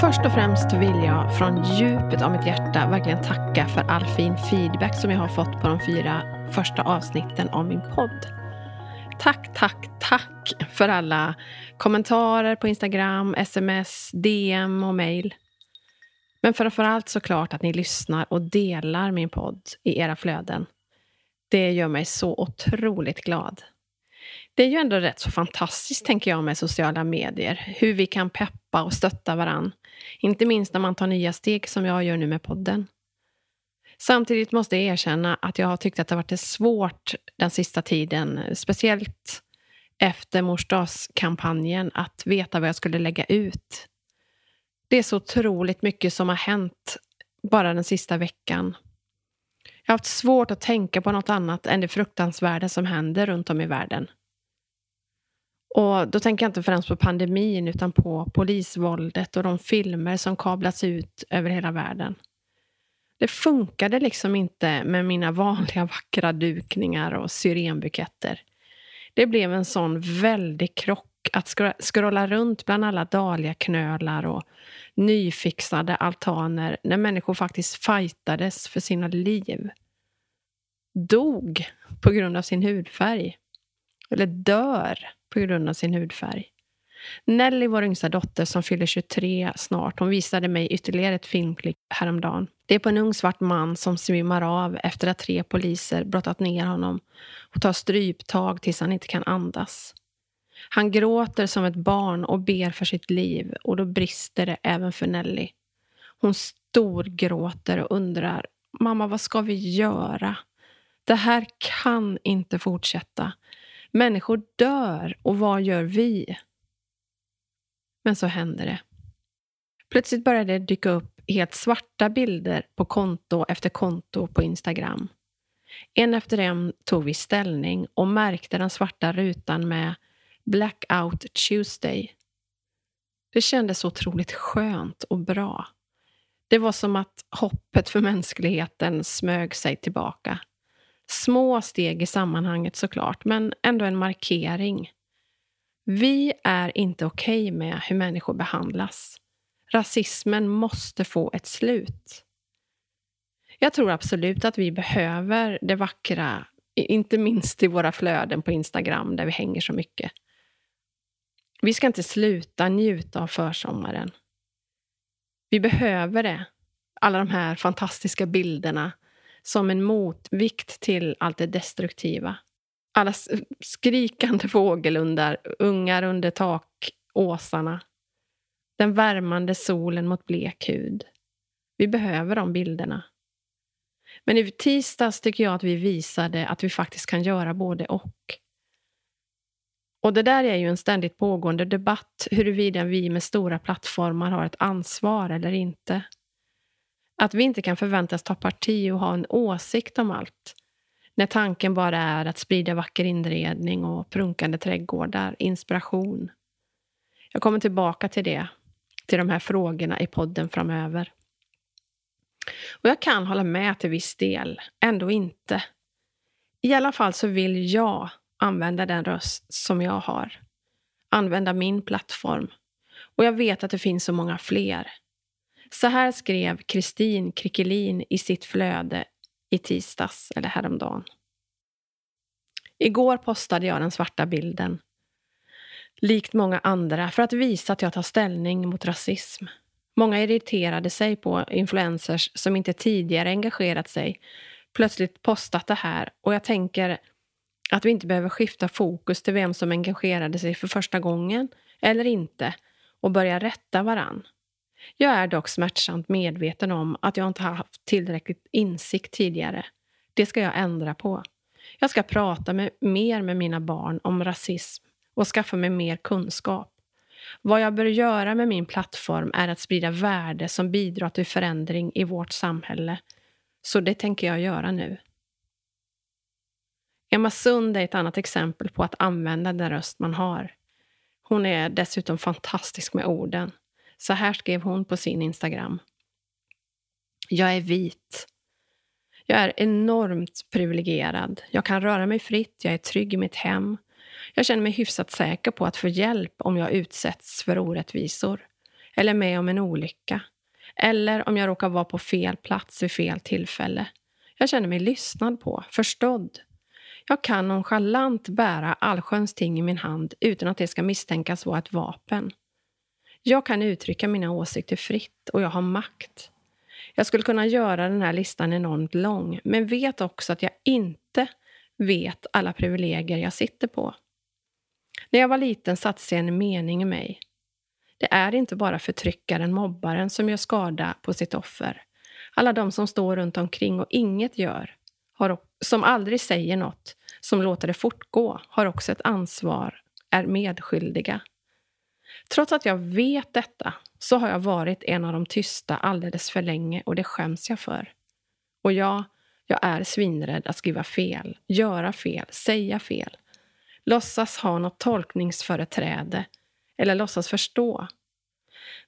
Först och främst vill jag från djupet av mitt hjärta verkligen tacka för all fin feedback som jag har fått på de fyra första avsnitten av min podd. Tack, tack, tack för alla kommentarer på Instagram, sms, DM och mejl. Men framförallt såklart att ni lyssnar och delar min podd i era flöden. Det gör mig så otroligt glad. Det är ju ändå rätt så fantastiskt, tänker jag, med sociala medier. Hur vi kan peppa och stötta varann. Inte minst när man tar nya steg som jag gör nu med podden. Samtidigt måste jag erkänna att jag har tyckt att det har varit svårt den sista tiden, speciellt efter morsdagskampanjen, att veta vad jag skulle lägga ut. Det är så otroligt mycket som har hänt bara den sista veckan. Jag har haft svårt att tänka på något annat än det fruktansvärda som händer runt om i världen. Och då tänker jag inte främst på pandemin utan på polisvåldet och de filmer som kablats ut över hela världen. Det funkade liksom inte med mina vanliga vackra dukningar och syrenbuketter. Det blev en sån väldig krock att scrolla runt bland alla dahliaknölar och nyfixade altaner när människor faktiskt fightades för sina liv. Dog på grund av sin hudfärg. Eller dör på grund av sin hudfärg. Nelly, vår yngsta dotter som fyller 23 snart, hon visade mig ytterligare ett filmklipp häromdagen. Det är på en ung svart man som svimmar av efter att tre poliser brottat ner honom och tar stryptag tills han inte kan andas. Han gråter som ett barn och ber för sitt liv och då brister det även för Nelly. Hon storgråter och undrar Mamma, vad ska vi göra? Det här kan inte fortsätta. Människor dör och vad gör vi? Men så händer det. Plötsligt började det dyka upp helt svarta bilder på konto efter konto på Instagram. En efter en tog vi ställning och märkte den svarta rutan med Blackout Tuesday. Det kändes otroligt skönt och bra. Det var som att hoppet för mänskligheten smög sig tillbaka. Små steg i sammanhanget såklart, men ändå en markering. Vi är inte okej okay med hur människor behandlas. Rasismen måste få ett slut. Jag tror absolut att vi behöver det vackra, inte minst i våra flöden på Instagram där vi hänger så mycket. Vi ska inte sluta njuta av försommaren. Vi behöver det. Alla de här fantastiska bilderna som en motvikt till allt det destruktiva. Alla skrikande fågelundar, ungar under takåsarna. Den värmande solen mot blek hud. Vi behöver de bilderna. Men i tisdags tycker jag att vi visade att vi faktiskt kan göra både och. Och det där är ju en ständigt pågående debatt huruvida vi med stora plattformar har ett ansvar eller inte. Att vi inte kan förväntas ta parti och ha en åsikt om allt. När tanken bara är att sprida vacker inredning och prunkande trädgårdar, inspiration. Jag kommer tillbaka till det, till de här frågorna i podden framöver. Och jag kan hålla med till viss del, ändå inte. I alla fall så vill jag använda den röst som jag har. Använda min plattform. Och jag vet att det finns så många fler. Så här skrev Kristin Krickelin i sitt flöde i tisdags, eller häromdagen. Igår postade jag den svarta bilden, likt många andra, för att visa att jag tar ställning mot rasism. Många irriterade sig på influencers som inte tidigare engagerat sig, plötsligt postat det här och jag tänker att vi inte behöver skifta fokus till vem som engagerade sig för första gången eller inte och börja rätta varann. Jag är dock smärtsamt medveten om att jag inte haft tillräckligt insikt tidigare. Det ska jag ändra på. Jag ska prata med, mer med mina barn om rasism och skaffa mig mer kunskap. Vad jag bör göra med min plattform är att sprida värde som bidrar till förändring i vårt samhälle. Så det tänker jag göra nu. Emma Sund är ett annat exempel på att använda den röst man har. Hon är dessutom fantastisk med orden. Så här skrev hon på sin Instagram. Jag är vit. Jag är enormt privilegierad. Jag kan röra mig fritt, jag är trygg i mitt hem. Jag känner mig hyfsat säker på att få hjälp om jag utsätts för orättvisor. eller med om en olycka. Eller om jag råkar vara på fel plats vid fel tillfälle. Jag känner mig lyssnad på, förstådd. Jag kan nonchalant bära allsköns ting i min hand utan att det ska misstänkas vara ett vapen. Jag kan uttrycka mina åsikter fritt och jag har makt. Jag skulle kunna göra den här listan enormt lång, men vet också att jag inte vet alla privilegier jag sitter på. När jag var liten satte sig en mening i mig. Det är inte bara förtryckaren, mobbaren, som gör skada på sitt offer. Alla de som står runt omkring och inget gör, har, som aldrig säger något, som låter det fortgå, har också ett ansvar, är medskyldiga. Trots att jag vet detta så har jag varit en av de tysta alldeles för länge och det skäms jag för. Och ja, jag är svinrädd att skriva fel, göra fel, säga fel. Låtsas ha något tolkningsföreträde eller låtsas förstå.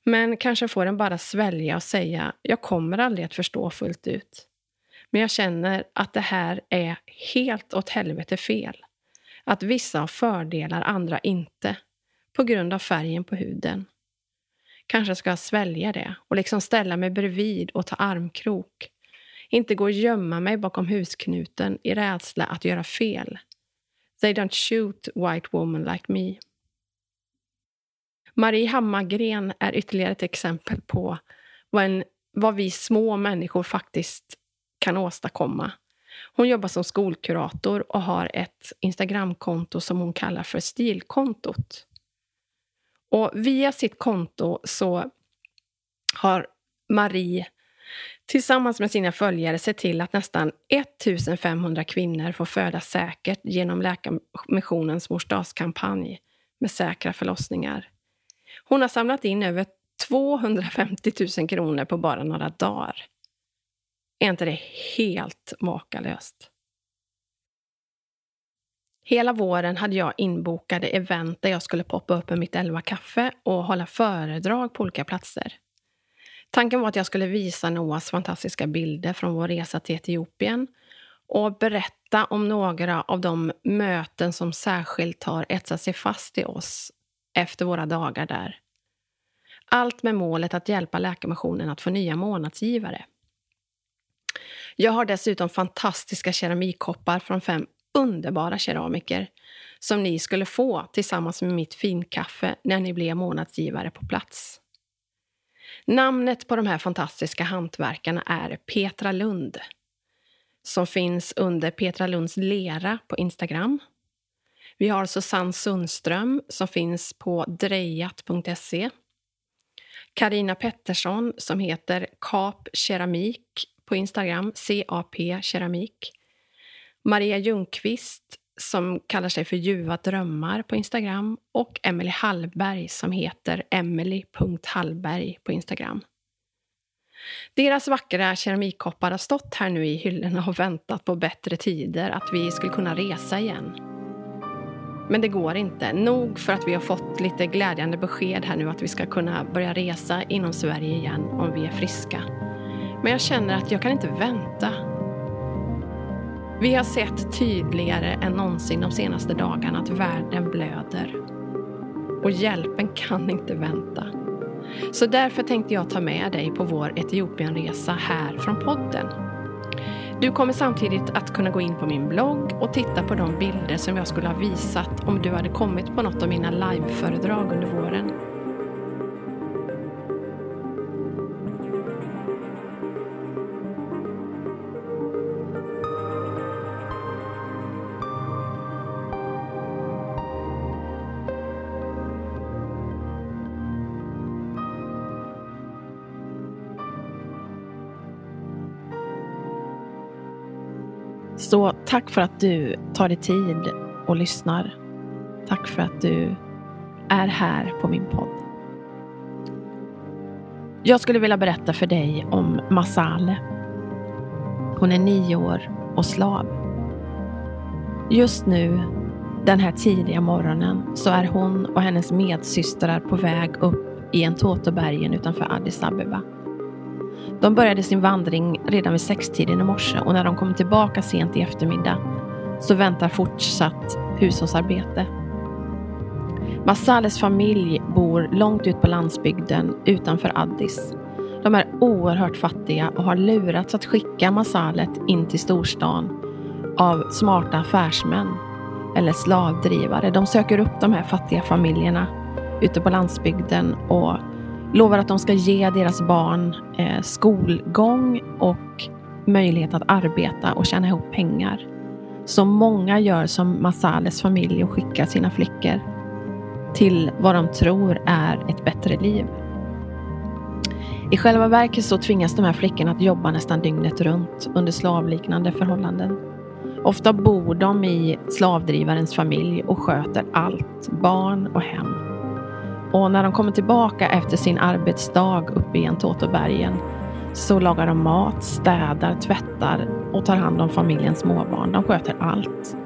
Men kanske får den bara svälja och säga, jag kommer aldrig att förstå fullt ut. Men jag känner att det här är helt åt helvete fel. Att vissa har fördelar, andra inte. På grund av färgen på huden. Kanske ska jag svälja det och liksom ställa mig bredvid och ta armkrok. Inte gå och gömma mig bakom husknuten i rädsla att göra fel. They don't shoot white woman like me. Marie Hammargren är ytterligare ett exempel på vad, en, vad vi små människor faktiskt kan åstadkomma. Hon jobbar som skolkurator och har ett Instagramkonto som hon kallar för Stilkontot. Och via sitt konto så har Marie tillsammans med sina följare sett till att nästan 1500 kvinnor får föda säkert genom Läkarmissionens morsdagskampanj med säkra förlossningar. Hon har samlat in över 250 000 kronor på bara några dagar. Är inte det helt makalöst? Hela våren hade jag inbokade event där jag skulle poppa upp med mitt elva kaffe och hålla föredrag på olika platser. Tanken var att jag skulle visa Noahs fantastiska bilder från vår resa till Etiopien och berätta om några av de möten som särskilt har etsat sig fast i oss efter våra dagar där. Allt med målet att hjälpa Läkarmissionen att få nya månadsgivare. Jag har dessutom fantastiska keramikkoppar från fem underbara keramiker som ni skulle få tillsammans med mitt finkaffe när ni blev månadsgivare på plats. Namnet på de här fantastiska hantverkarna är Petra Lund som finns under Petra Lunds lera på Instagram. Vi har Susanne Sundström som finns på drejat.se. Karina Pettersson som heter Kap Keramik på Instagram, CAP Keramik. Maria Ljungqvist som kallar sig för Ljuva drömmar på Instagram och Emily Hallberg som heter emily.hallberg på Instagram. Deras vackra keramikkoppar har stått här nu i hyllorna och väntat på bättre tider, att vi skulle kunna resa igen. Men det går inte. Nog för att vi har fått lite glädjande besked här nu att vi ska kunna börja resa inom Sverige igen om vi är friska. Men jag känner att jag kan inte vänta vi har sett tydligare än någonsin de senaste dagarna att världen blöder. Och hjälpen kan inte vänta. Så därför tänkte jag ta med dig på vår Etiopienresa här från podden. Du kommer samtidigt att kunna gå in på min blogg och titta på de bilder som jag skulle ha visat om du hade kommit på något av mina liveföredrag under våren. Så tack för att du tar dig tid och lyssnar. Tack för att du är här på min podd. Jag skulle vilja berätta för dig om Masale. Hon är nio år och slav. Just nu, den här tidiga morgonen, så är hon och hennes medsystrar på väg upp i Entotobergen utanför Addis Abeba. De började sin vandring redan vid sextiden i morse och när de kom tillbaka sent i eftermiddag så väntar fortsatt hushållsarbete. Masales familj bor långt ut på landsbygden utanför Addis. De är oerhört fattiga och har lurats att skicka Masalet in till storstan av smarta affärsmän eller slavdrivare. De söker upp de här fattiga familjerna ute på landsbygden och lovar att de ska ge deras barn eh, skolgång och möjlighet att arbeta och tjäna ihop pengar. Så många gör som Masales familj och skickar sina flickor till vad de tror är ett bättre liv. I själva verket så tvingas de här flickorna att jobba nästan dygnet runt under slavliknande förhållanden. Ofta bor de i slavdrivarens familj och sköter allt, barn och hem. Och när de kommer tillbaka efter sin arbetsdag uppe i Entotobergen så lagar de mat, städar, tvättar och tar hand om familjens småbarn. De sköter allt.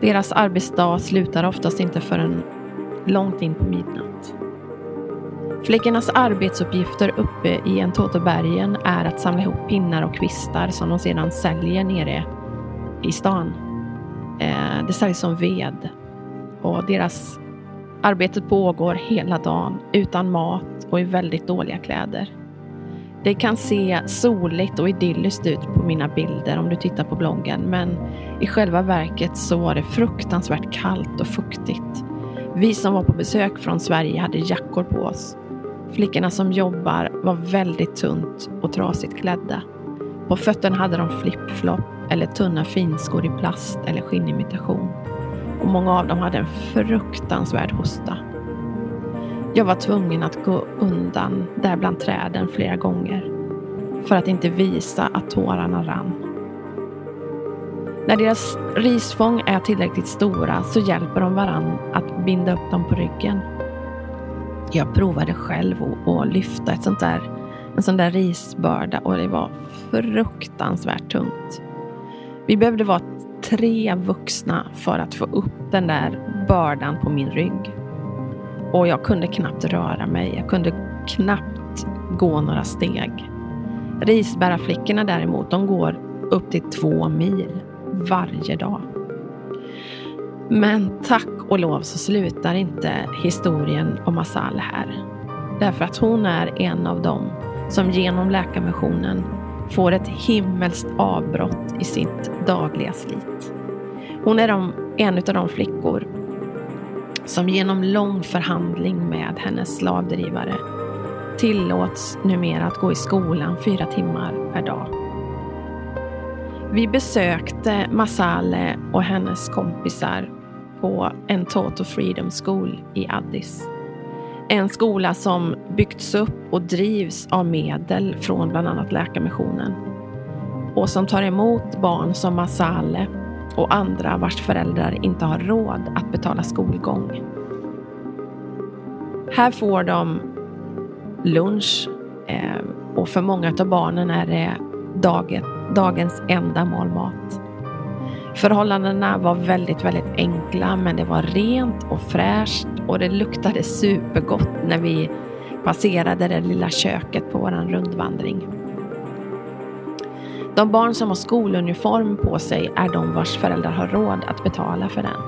Deras arbetsdag slutar oftast inte förrän långt in på midnatt. Flickornas arbetsuppgifter uppe i Entotobergen är att samla ihop pinnar och kvistar som de sedan säljer nere i stan. Eh, det säljs som ved och deras Arbetet pågår hela dagen utan mat och i väldigt dåliga kläder. Det kan se soligt och idylliskt ut på mina bilder om du tittar på bloggen, men i själva verket så var det fruktansvärt kallt och fuktigt. Vi som var på besök från Sverige hade jackor på oss. Flickorna som jobbar var väldigt tunt och trasigt klädda. På fötterna hade de flip-flop eller tunna finskor i plast eller skinnimitation. Och många av dem hade en fruktansvärd hosta. Jag var tvungen att gå undan där bland träden flera gånger för att inte visa att tårarna rann. När deras risfång är tillräckligt stora så hjälper de varann att binda upp dem på ryggen. Jag provade själv att lyfta ett sånt där, en sån där risbörda och det var fruktansvärt tungt. Vi behövde vara tre vuxna för att få upp den där bördan på min rygg. Och jag kunde knappt röra mig. Jag kunde knappt gå några steg. Risbärarflickorna däremot, de går upp till två mil varje dag. Men tack och lov så slutar inte historien om Asal här. Därför att hon är en av dem som genom Läkarmissionen får ett himmelskt avbrott i sitt dagliga slit. Hon är de, en av de flickor som genom lång förhandling med hennes slavdrivare tillåts numera att gå i skolan fyra timmar per dag. Vi besökte Masale och hennes kompisar på en Toto Freedom School i Addis. En skola som byggts upp och drivs av medel från bland annat Läkarmissionen och som tar emot barn som Masale och andra vars föräldrar inte har råd att betala skolgång. Här får de lunch eh, och för många av barnen är det dagens enda mål mat. Förhållandena var väldigt, väldigt enkla, men det var rent och fräscht och det luktade supergott när vi passerade det lilla köket på vår rundvandring. De barn som har skoluniform på sig är de vars föräldrar har råd att betala för den.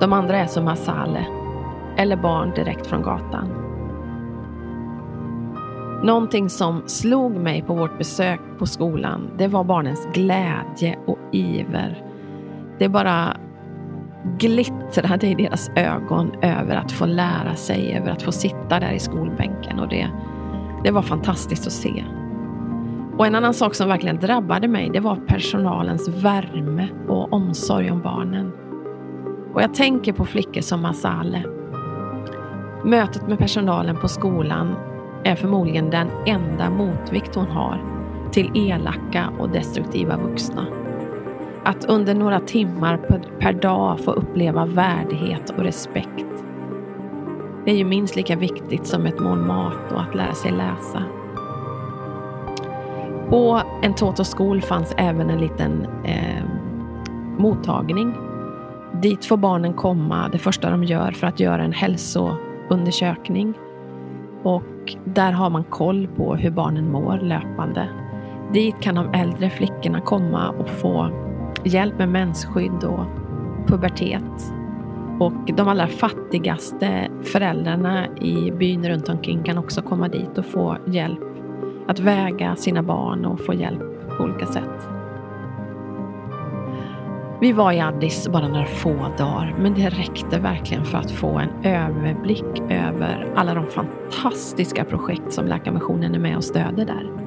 De andra är som Asale, eller barn direkt från gatan. Någonting som slog mig på vårt besök på skolan, det var barnens glädje och iver. Det bara glittrade i deras ögon över att få lära sig, över att få sitta där i skolbänken och det, det var fantastiskt att se. Och en annan sak som verkligen drabbade mig, det var personalens värme och omsorg om barnen. Och jag tänker på flickor som Masale. Mötet med personalen på skolan är förmodligen den enda motvikt hon har till elaka och destruktiva vuxna. Att under några timmar per dag få uppleva värdighet och respekt. Det är ju minst lika viktigt som ett mål mat och att lära sig läsa. På en Toto School fanns även en liten eh, mottagning. Dit får barnen komma det första de gör för att göra en hälsoundersökning. Och där har man koll på hur barnen mår löpande. Dit kan de äldre flickorna komma och få hjälp med mensskydd och pubertet. Och de allra fattigaste föräldrarna i byn runt omkring kan också komma dit och få hjälp att väga sina barn och få hjälp på olika sätt. Vi var i Addis bara några få dagar, men det räckte verkligen för att få en överblick över alla de fantastiska projekt som Läkarmissionen är med och stöder där.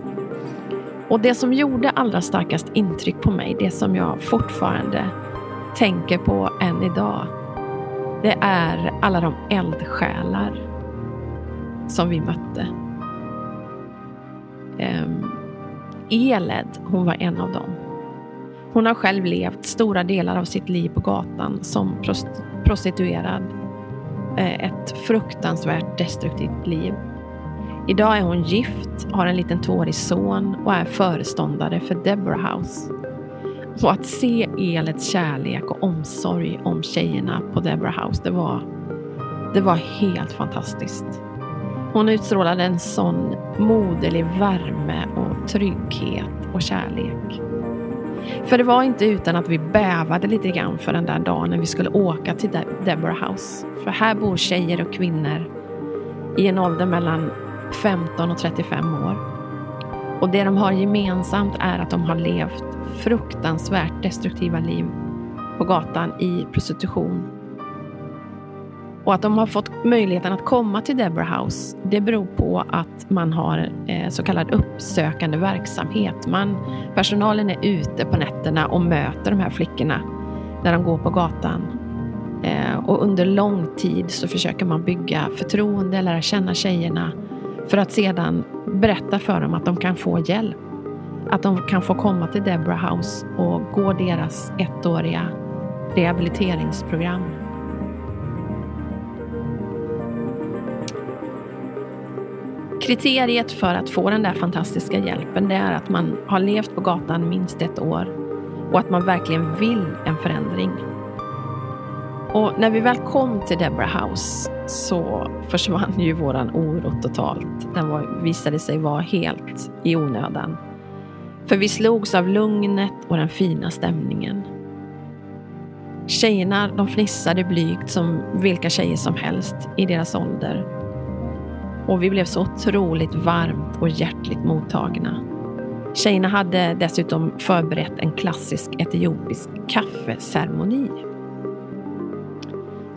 Och det som gjorde allra starkast intryck på mig, det som jag fortfarande tänker på än idag, det är alla de eldsjälar som vi mötte. Um, Eled, hon var en av dem. Hon har själv levt stora delar av sitt liv på gatan som prostituerad. Eh, ett fruktansvärt destruktivt liv. Idag är hon gift, har en liten tvåårig son och är föreståndare för Deborah House. Och att se Elets kärlek och omsorg om tjejerna på Deborah House, det var, det var helt fantastiskt. Hon utstrålade en sån moderlig värme och trygghet och kärlek. För det var inte utan att vi bävade lite grann för den där dagen när vi skulle åka till Deborah House. För här bor tjejer och kvinnor i en ålder mellan 15 och 35 år. Och det de har gemensamt är att de har levt fruktansvärt destruktiva liv på gatan i prostitution och att de har fått möjligheten att komma till Deborah House, det beror på att man har eh, så kallad uppsökande verksamhet. Man, personalen är ute på nätterna och möter de här flickorna när de går på gatan. Eh, och under lång tid så försöker man bygga förtroende, lära känna tjejerna för att sedan berätta för dem att de kan få hjälp. Att de kan få komma till Deborah House och gå deras ettåriga rehabiliteringsprogram. Kriteriet för att få den där fantastiska hjälpen det är att man har levt på gatan minst ett år och att man verkligen vill en förändring. Och när vi väl kom till Deborah House så försvann ju våran oro totalt. Den var, visade sig vara helt i onödan. För vi slogs av lugnet och den fina stämningen. Tjejerna de fnissade blygt som vilka tjejer som helst i deras ålder och vi blev så otroligt varmt och hjärtligt mottagna. Tjejerna hade dessutom förberett en klassisk etiopisk kaffeceremoni.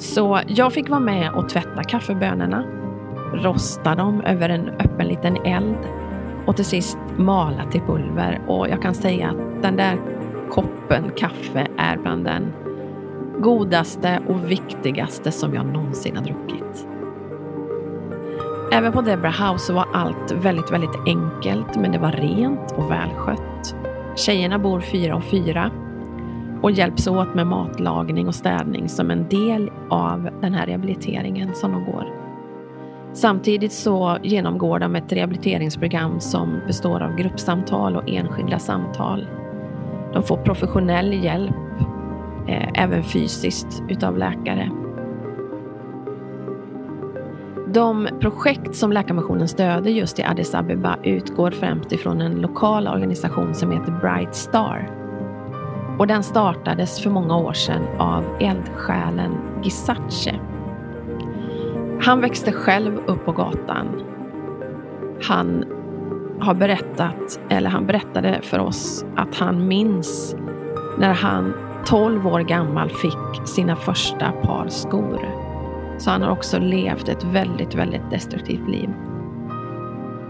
Så jag fick vara med och tvätta kaffebönorna, rosta dem över en öppen liten eld och till sist mala till pulver. Och jag kan säga att den där koppen kaffe är bland den godaste och viktigaste som jag någonsin har druckit. Även på Debra House så var allt väldigt, väldigt enkelt, men det var rent och välskött. Tjejerna bor fyra och fyra och hjälps åt med matlagning och städning som en del av den här rehabiliteringen som de går. Samtidigt så genomgår de ett rehabiliteringsprogram som består av gruppsamtal och enskilda samtal. De får professionell hjälp, eh, även fysiskt, utav läkare. De projekt som Läkarmissionen stöder just i Addis Abeba utgår främst ifrån en lokal organisation som heter Bright Star. Och den startades för många år sedan av eldsjälen Gisace. Han växte själv upp på gatan. Han har berättat, eller han berättade för oss att han minns när han 12 år gammal fick sina första par skor. Så han har också levt ett väldigt, väldigt destruktivt liv.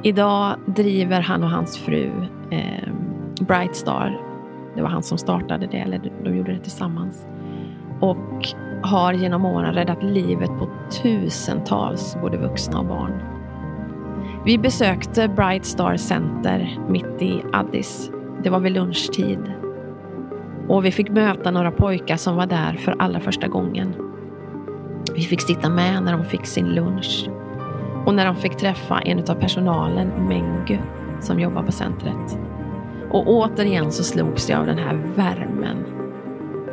Idag driver han och hans fru eh, Bright Star. Det var han som startade det, eller de gjorde det tillsammans. Och har genom åren räddat livet på tusentals både vuxna och barn. Vi besökte Bright Star Center mitt i Addis. Det var vid lunchtid. Och vi fick möta några pojkar som var där för allra första gången. Vi fick sitta med när de fick sin lunch och när de fick träffa en av personalen, Mengu, som jobbar på centret. Och återigen så slogs jag av den här värmen.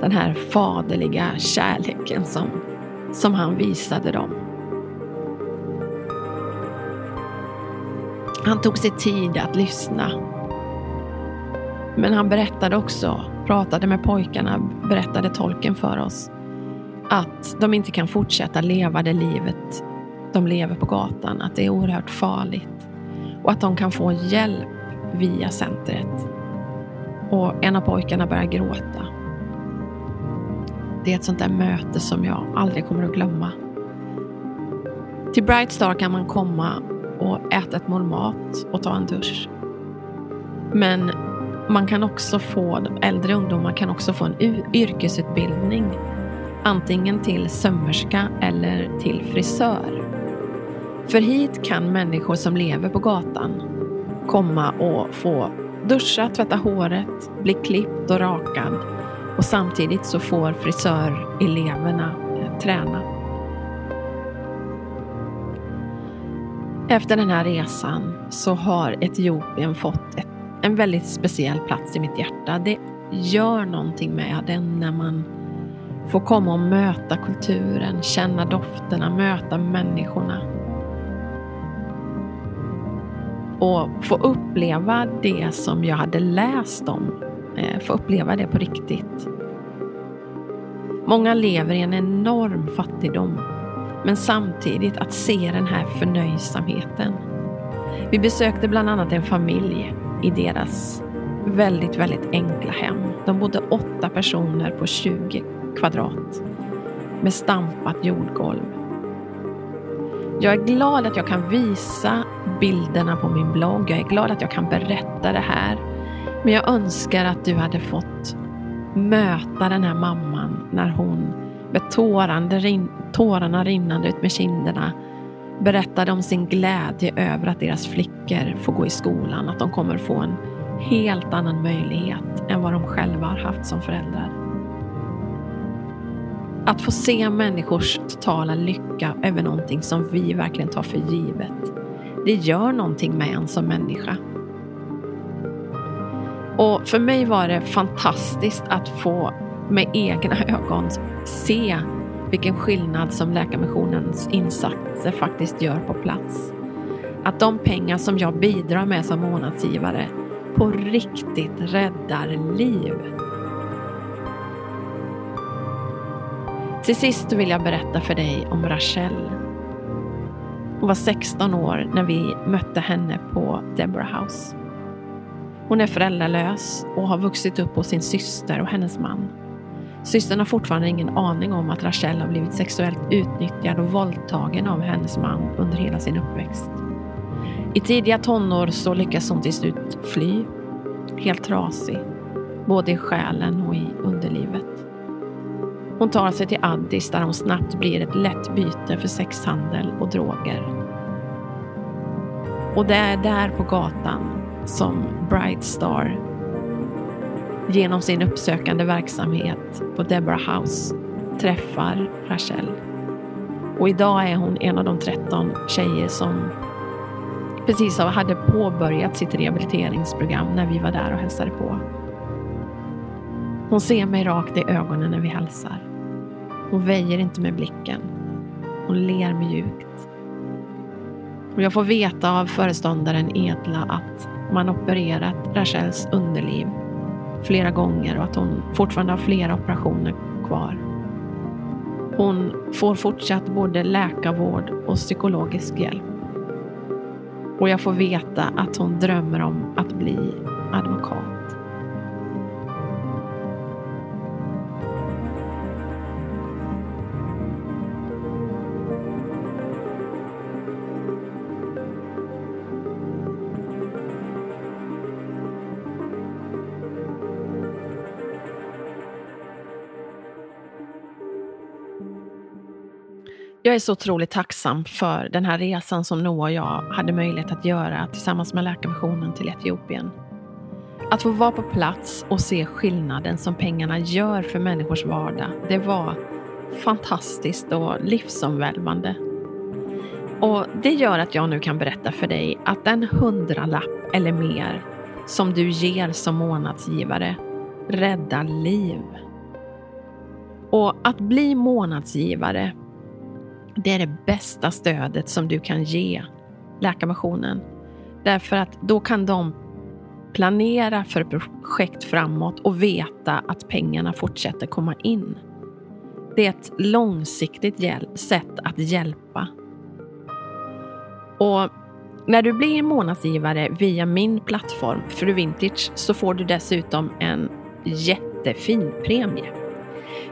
Den här faderliga kärleken som, som han visade dem. Han tog sig tid att lyssna. Men han berättade också, pratade med pojkarna, berättade tolken för oss att de inte kan fortsätta leva det livet de lever på gatan, att det är oerhört farligt och att de kan få hjälp via centret. Och en av pojkarna börjar gråta. Det är ett sånt där möte som jag aldrig kommer att glömma. Till Bright Star kan man komma och äta ett mål mat och ta en dusch. Men man kan också få, äldre ungdomar kan också få en yrkesutbildning. Antingen till sömmerska eller till frisör. För hit kan människor som lever på gatan komma och få duscha, tvätta håret, bli klippt och rakad och samtidigt så får frisöreleverna eh, träna. Efter den här resan så har Etiopien fått ett, en väldigt speciell plats i mitt hjärta. Det gör någonting med den när man får komma och möta kulturen, känna dofterna, möta människorna. Och få uppleva det som jag hade läst om. Eh, få uppleva det på riktigt. Många lever i en enorm fattigdom men samtidigt att se den här förnöjsamheten. Vi besökte bland annat en familj i deras väldigt, väldigt enkla hem. De bodde åtta personer på 20 kvadrat med stampat jordgolv. Jag är glad att jag kan visa bilderna på min blogg. Jag är glad att jag kan berätta det här. Men jag önskar att du hade fått möta den här mamman när hon med tårande, tårarna rinnande ut med kinderna berättade om sin glädje över att deras flickor får gå i skolan, att de kommer få en helt annan möjlighet än vad de själva har haft som föräldrar. Att få se människors totala lycka över någonting som vi verkligen tar för givet, det gör någonting med en som människa. Och för mig var det fantastiskt att få med egna ögon se vilken skillnad som Läkarmissionens insatser faktiskt gör på plats. Att de pengar som jag bidrar med som månadsgivare på riktigt räddar liv. Till sist vill jag berätta för dig om Rachel. Hon var 16 år när vi mötte henne på Deborah House. Hon är föräldralös och har vuxit upp hos sin syster och hennes man. Systern har fortfarande ingen aning om att Rachel har blivit sexuellt utnyttjad och våldtagen av hennes man under hela sin uppväxt. I tidiga tonår så lyckas hon till slut fly, helt trasig, både i själen och i underlivet. Hon tar sig till Addis där hon snabbt blir ett lätt byte för sexhandel och droger. Och det är där på gatan som Bright Star genom sin uppsökande verksamhet på Deborah House träffar Rachel. Och idag är hon en av de 13 tjejer som precis hade påbörjat sitt rehabiliteringsprogram när vi var där och hälsade på. Hon ser mig rakt i ögonen när vi hälsar. Hon väjer inte med blicken. Hon ler mjukt. Och jag får veta av föreståndaren Edla att man opererat Rachels underliv flera gånger och att hon fortfarande har flera operationer kvar. Hon får fortsatt både läkarvård och psykologisk hjälp. Och jag får veta att hon drömmer om att bli advokat. Jag är så otroligt tacksam för den här resan som Noah och jag hade möjlighet att göra tillsammans med Läkarmissionen till Etiopien. Att få vara på plats och se skillnaden som pengarna gör för människors vardag, det var fantastiskt och livsomvälvande. Och Det gör att jag nu kan berätta för dig att den hundralapp eller mer som du ger som månadsgivare räddar liv. Och att bli månadsgivare det är det bästa stödet som du kan ge Läkarmissionen. Därför att då kan de planera för projekt framåt och veta att pengarna fortsätter komma in. Det är ett långsiktigt sätt att hjälpa. Och när du blir månadsgivare via min plattform Fru Vintage så får du dessutom en jättefin premie.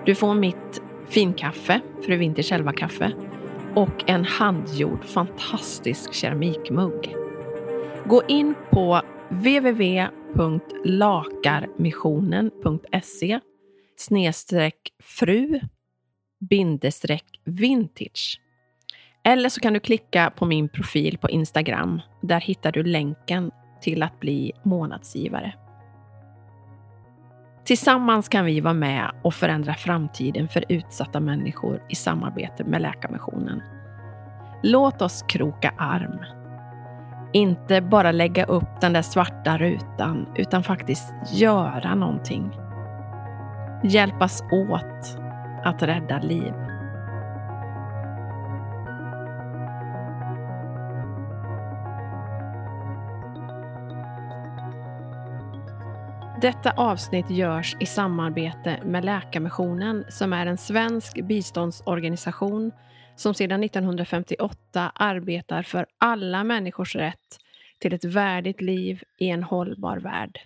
Du får mitt finkaffe, Fru Vintage själva kaffe och en handgjord fantastisk keramikmugg. Gå in på www.lakarmissionen.se snedstreck fru bindestreck vintage. Eller så kan du klicka på min profil på Instagram. Där hittar du länken till att bli månadsgivare. Tillsammans kan vi vara med och förändra framtiden för utsatta människor i samarbete med Läkarmissionen. Låt oss kroka arm. Inte bara lägga upp den där svarta rutan, utan faktiskt göra någonting. Hjälpas åt att rädda liv. Detta avsnitt görs i samarbete med Läkarmissionen som är en svensk biståndsorganisation som sedan 1958 arbetar för alla människors rätt till ett värdigt liv i en hållbar värld.